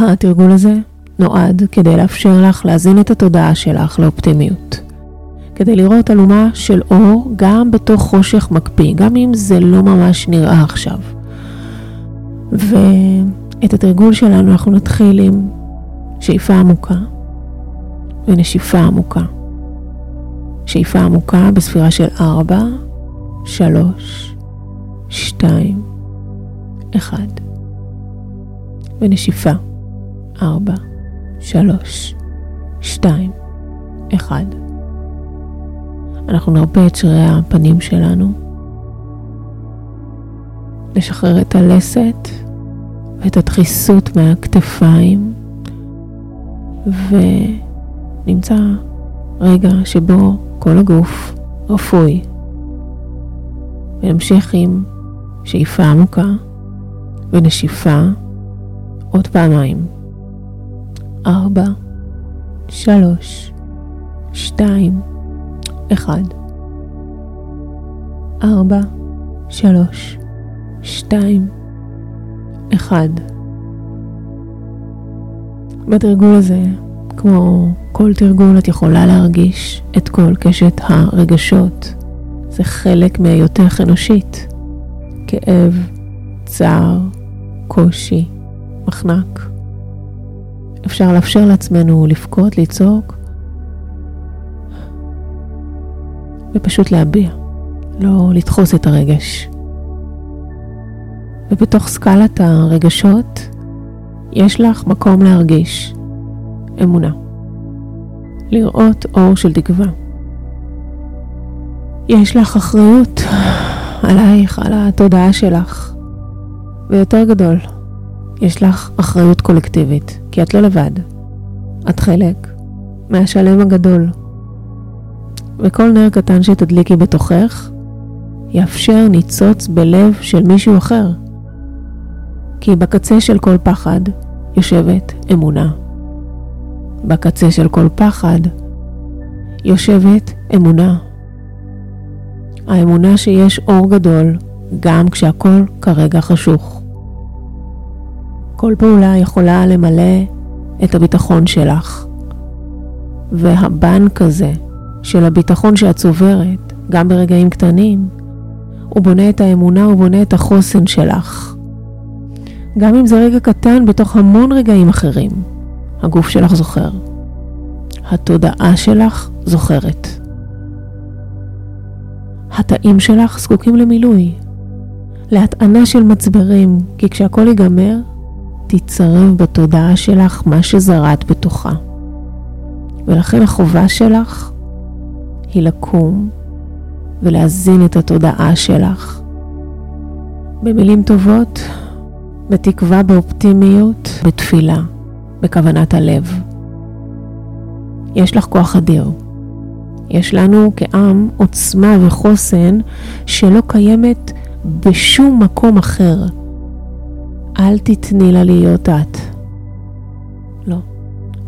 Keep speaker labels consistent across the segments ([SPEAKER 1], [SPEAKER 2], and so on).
[SPEAKER 1] התרגול הזה נועד כדי לאפשר לך להזין את התודעה שלך לאופטימיות. כדי לראות אלומה של אור גם בתוך חושך מקפיא, גם אם זה לא ממש נראה עכשיו. ואת התרגול שלנו אנחנו נתחיל עם שאיפה עמוקה ונשיפה עמוקה. שאיפה עמוקה בספירה של 4, 3, 2, 1. ונשיפה 4, 3, 2, 1. אנחנו נרפה את שרירי הפנים שלנו. לשחרר את הלסת ואת הדחיסות מהכתפיים ונמצא רגע שבו כל הגוף רפוי. ונמשיך עם שאיפה עמוקה ונשיפה עוד פעמיים. ארבע, שלוש, שתיים, אחד. ארבע, שלוש, שתיים, אחד. בתרגול הזה, כמו כל תרגול, את יכולה להרגיש את כל קשת הרגשות. זה חלק מהיותך אנושית. כאב, צער, קושי, מחנק. אפשר לאפשר לעצמנו לבכות, לצעוק, ופשוט להביע, לא לדחוס את הרגש. ובתוך סקלת הרגשות יש לך מקום להרגיש אמונה, לראות אור של תקווה. יש לך אחריות עלייך, על התודעה שלך, ויותר גדול, יש לך אחריות קולקטיבית, כי את לא לבד. את חלק מהשלם הגדול. וכל נר קטן שתדליקי בתוכך, יאפשר ניצוץ בלב של מישהו אחר. כי בקצה של כל פחד יושבת אמונה. בקצה של כל פחד יושבת אמונה. האמונה שיש אור גדול גם כשהכל כרגע חשוך. כל פעולה יכולה למלא את הביטחון שלך. והבנק הזה של הביטחון שאת צוברת, גם ברגעים קטנים, הוא בונה את האמונה, הוא בונה את החוסן שלך. גם אם זה רגע קטן בתוך המון רגעים אחרים, הגוף שלך זוכר. התודעה שלך זוכרת. התאים שלך זקוקים למילוי, להטענה של מצברים, כי כשהכול ייגמר, תצרב בתודעה שלך מה שזרעת בתוכה. ולכן החובה שלך היא לקום ולהזין את התודעה שלך. במילים טובות, בתקווה, באופטימיות, בתפילה, בכוונת הלב. יש לך כוח אדיר. יש לנו כעם עוצמה וחוסן שלא קיימת בשום מקום אחר. אל תתני לה להיות את. לא.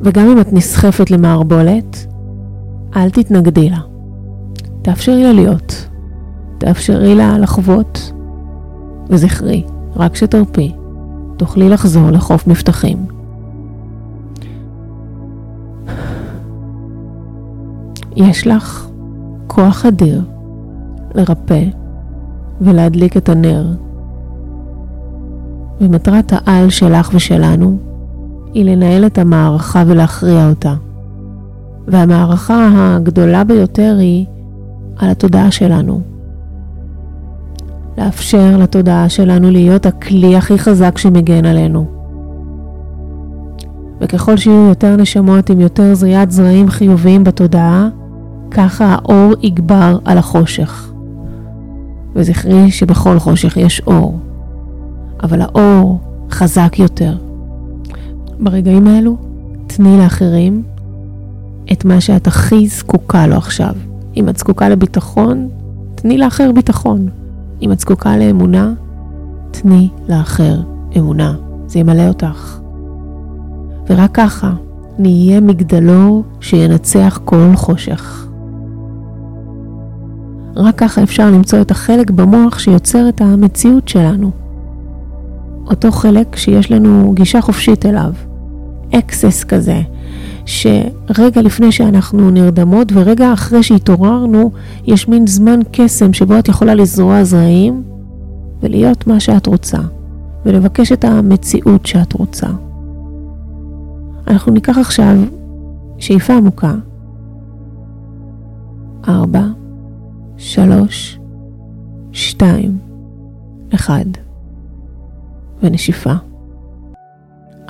[SPEAKER 1] וגם אם את נסחפת למערבולת, אל תתנגדי לה. תאפשרי לה להיות. תאפשרי לה לחוות. וזכרי, רק שתרפי, תוכלי לחזור לחוף מבטחים. יש לך כוח אדיר לרפא ולהדליק את הנר ומטרת העל שלך ושלנו היא לנהל את המערכה ולהכריע אותה. והמערכה הגדולה ביותר היא על התודעה שלנו. לאפשר לתודעה שלנו להיות הכלי הכי חזק שמגן עלינו. וככל שיהיו יותר נשמות עם יותר זריעת זרעים חיוביים בתודעה, ככה האור יגבר על החושך. וזכרי שבכל חושך יש אור. אבל האור חזק יותר. ברגעים האלו, תני לאחרים את מה שאת הכי זקוקה לו עכשיו. אם את זקוקה לביטחון, תני לאחר ביטחון. אם את זקוקה לאמונה, תני לאחר אמונה. זה ימלא אותך. ורק ככה נהיה מגדלור שינצח כל חושך. רק ככה אפשר למצוא את החלק במוח שיוצר את המציאות שלנו. אותו חלק שיש לנו גישה חופשית אליו, אקסס כזה, שרגע לפני שאנחנו נרדמות ורגע אחרי שהתעוררנו, יש מין זמן קסם שבו את יכולה לזרוע זרעים ולהיות מה שאת רוצה, ולבקש את המציאות שאת רוצה. אנחנו ניקח עכשיו שאיפה עמוקה. ארבע, שלוש, שתיים, אחד. ונשיפה.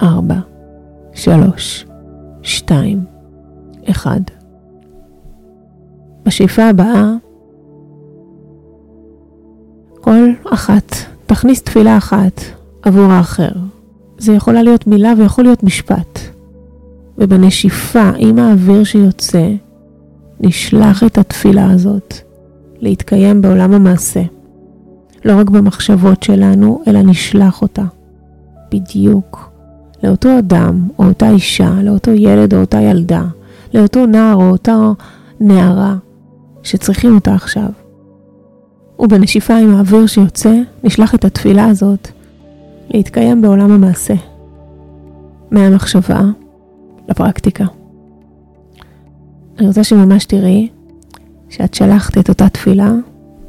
[SPEAKER 1] ארבע, שלוש, שתיים, אחד. בשאיפה הבאה, כל אחת תכניס תפילה אחת עבור האחר. זה יכולה להיות מילה ויכול להיות משפט. ובנשיפה, עם האוויר שיוצא, נשלח את התפילה הזאת להתקיים בעולם המעשה. לא רק במחשבות שלנו, אלא נשלח אותה בדיוק לאותו אדם או אותה אישה, לאותו ילד או אותה ילדה, לאותו נער או אותה נערה שצריכים אותה עכשיו. ובנשיפה עם האוויר שיוצא, נשלח את התפילה הזאת להתקיים בעולם המעשה. מהמחשבה לפרקטיקה. אני רוצה שממש תראי שאת שלחת את אותה תפילה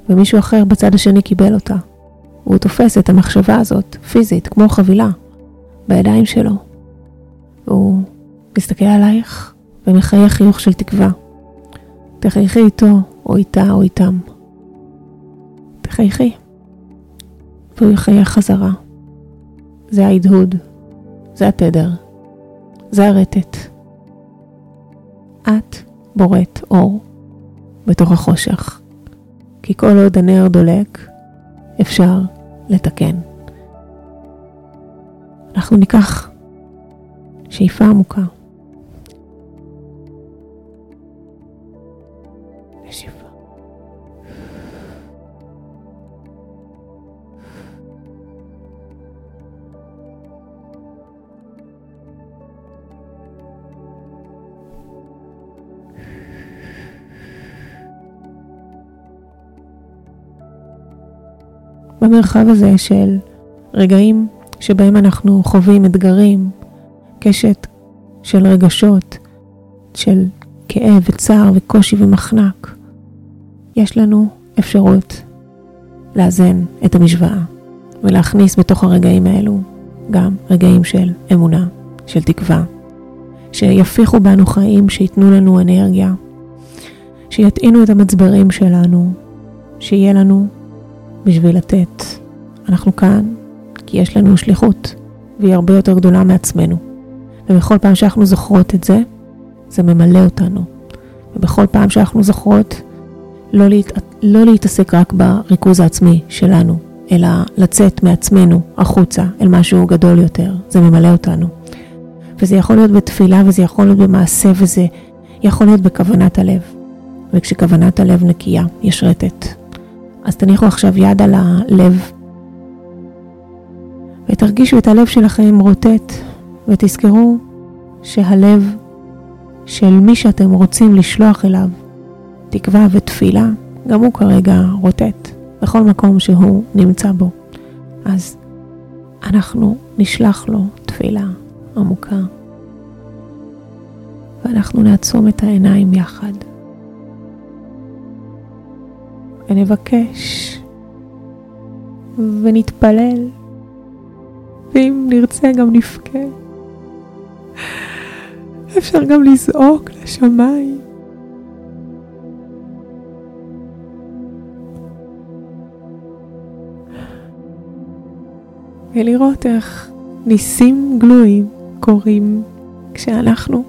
[SPEAKER 1] ומישהו אחר בצד השני קיבל אותה. והוא תופס את המחשבה הזאת, פיזית, כמו חבילה, בידיים שלו. והוא מסתכל עלייך ומחייך חיוך של תקווה. תחייכי איתו, או איתה, או איתם. תחייכי. והוא יחייך חזרה. זה ההדהוד, זה התדר, זה הרטט. את בוראת אור בתוך החושך. כי כל עוד הנר דולק, אפשר לתקן. אנחנו ניקח שאיפה עמוקה. במרחב הזה של רגעים שבהם אנחנו חווים אתגרים, קשת של רגשות, של כאב וצער וקושי ומחנק, יש לנו אפשרות לאזן את המשוואה ולהכניס בתוך הרגעים האלו גם רגעים של אמונה, של תקווה, שיפיחו בנו חיים, שייתנו לנו אנרגיה, שיטעינו את המצברים שלנו, שיהיה לנו בשביל לתת. אנחנו כאן כי יש לנו שליחות, והיא הרבה יותר גדולה מעצמנו. ובכל פעם שאנחנו זוכרות את זה, זה ממלא אותנו. ובכל פעם שאנחנו זוכרות לא, להת... לא להתעסק רק בריכוז העצמי שלנו, אלא לצאת מעצמנו החוצה אל משהו גדול יותר, זה ממלא אותנו. וזה יכול להיות בתפילה, וזה יכול להיות במעשה, וזה יכול להיות בכוונת הלב. וכשכוונת הלב נקייה, יש רטט. אז תניחו עכשיו יד על הלב ותרגישו את הלב שלכם רוטט ותזכרו שהלב של מי שאתם רוצים לשלוח אליו תקווה ותפילה, גם הוא כרגע רוטט בכל מקום שהוא נמצא בו. אז אנחנו נשלח לו תפילה עמוקה ואנחנו נעצום את העיניים יחד. ונבקש ונתפלל, ואם נרצה גם נבכה. אפשר גם לזעוק לשמיים. ולראות איך ניסים גלויים קורים כשאנחנו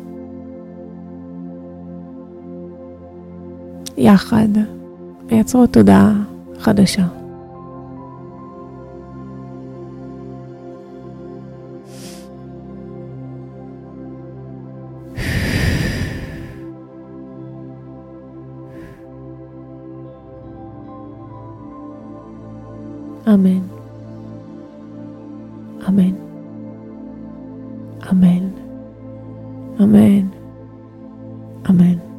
[SPEAKER 1] יחד מייצרות תודעה חדשה. אמן. אמן. אמן. אמן. אמן.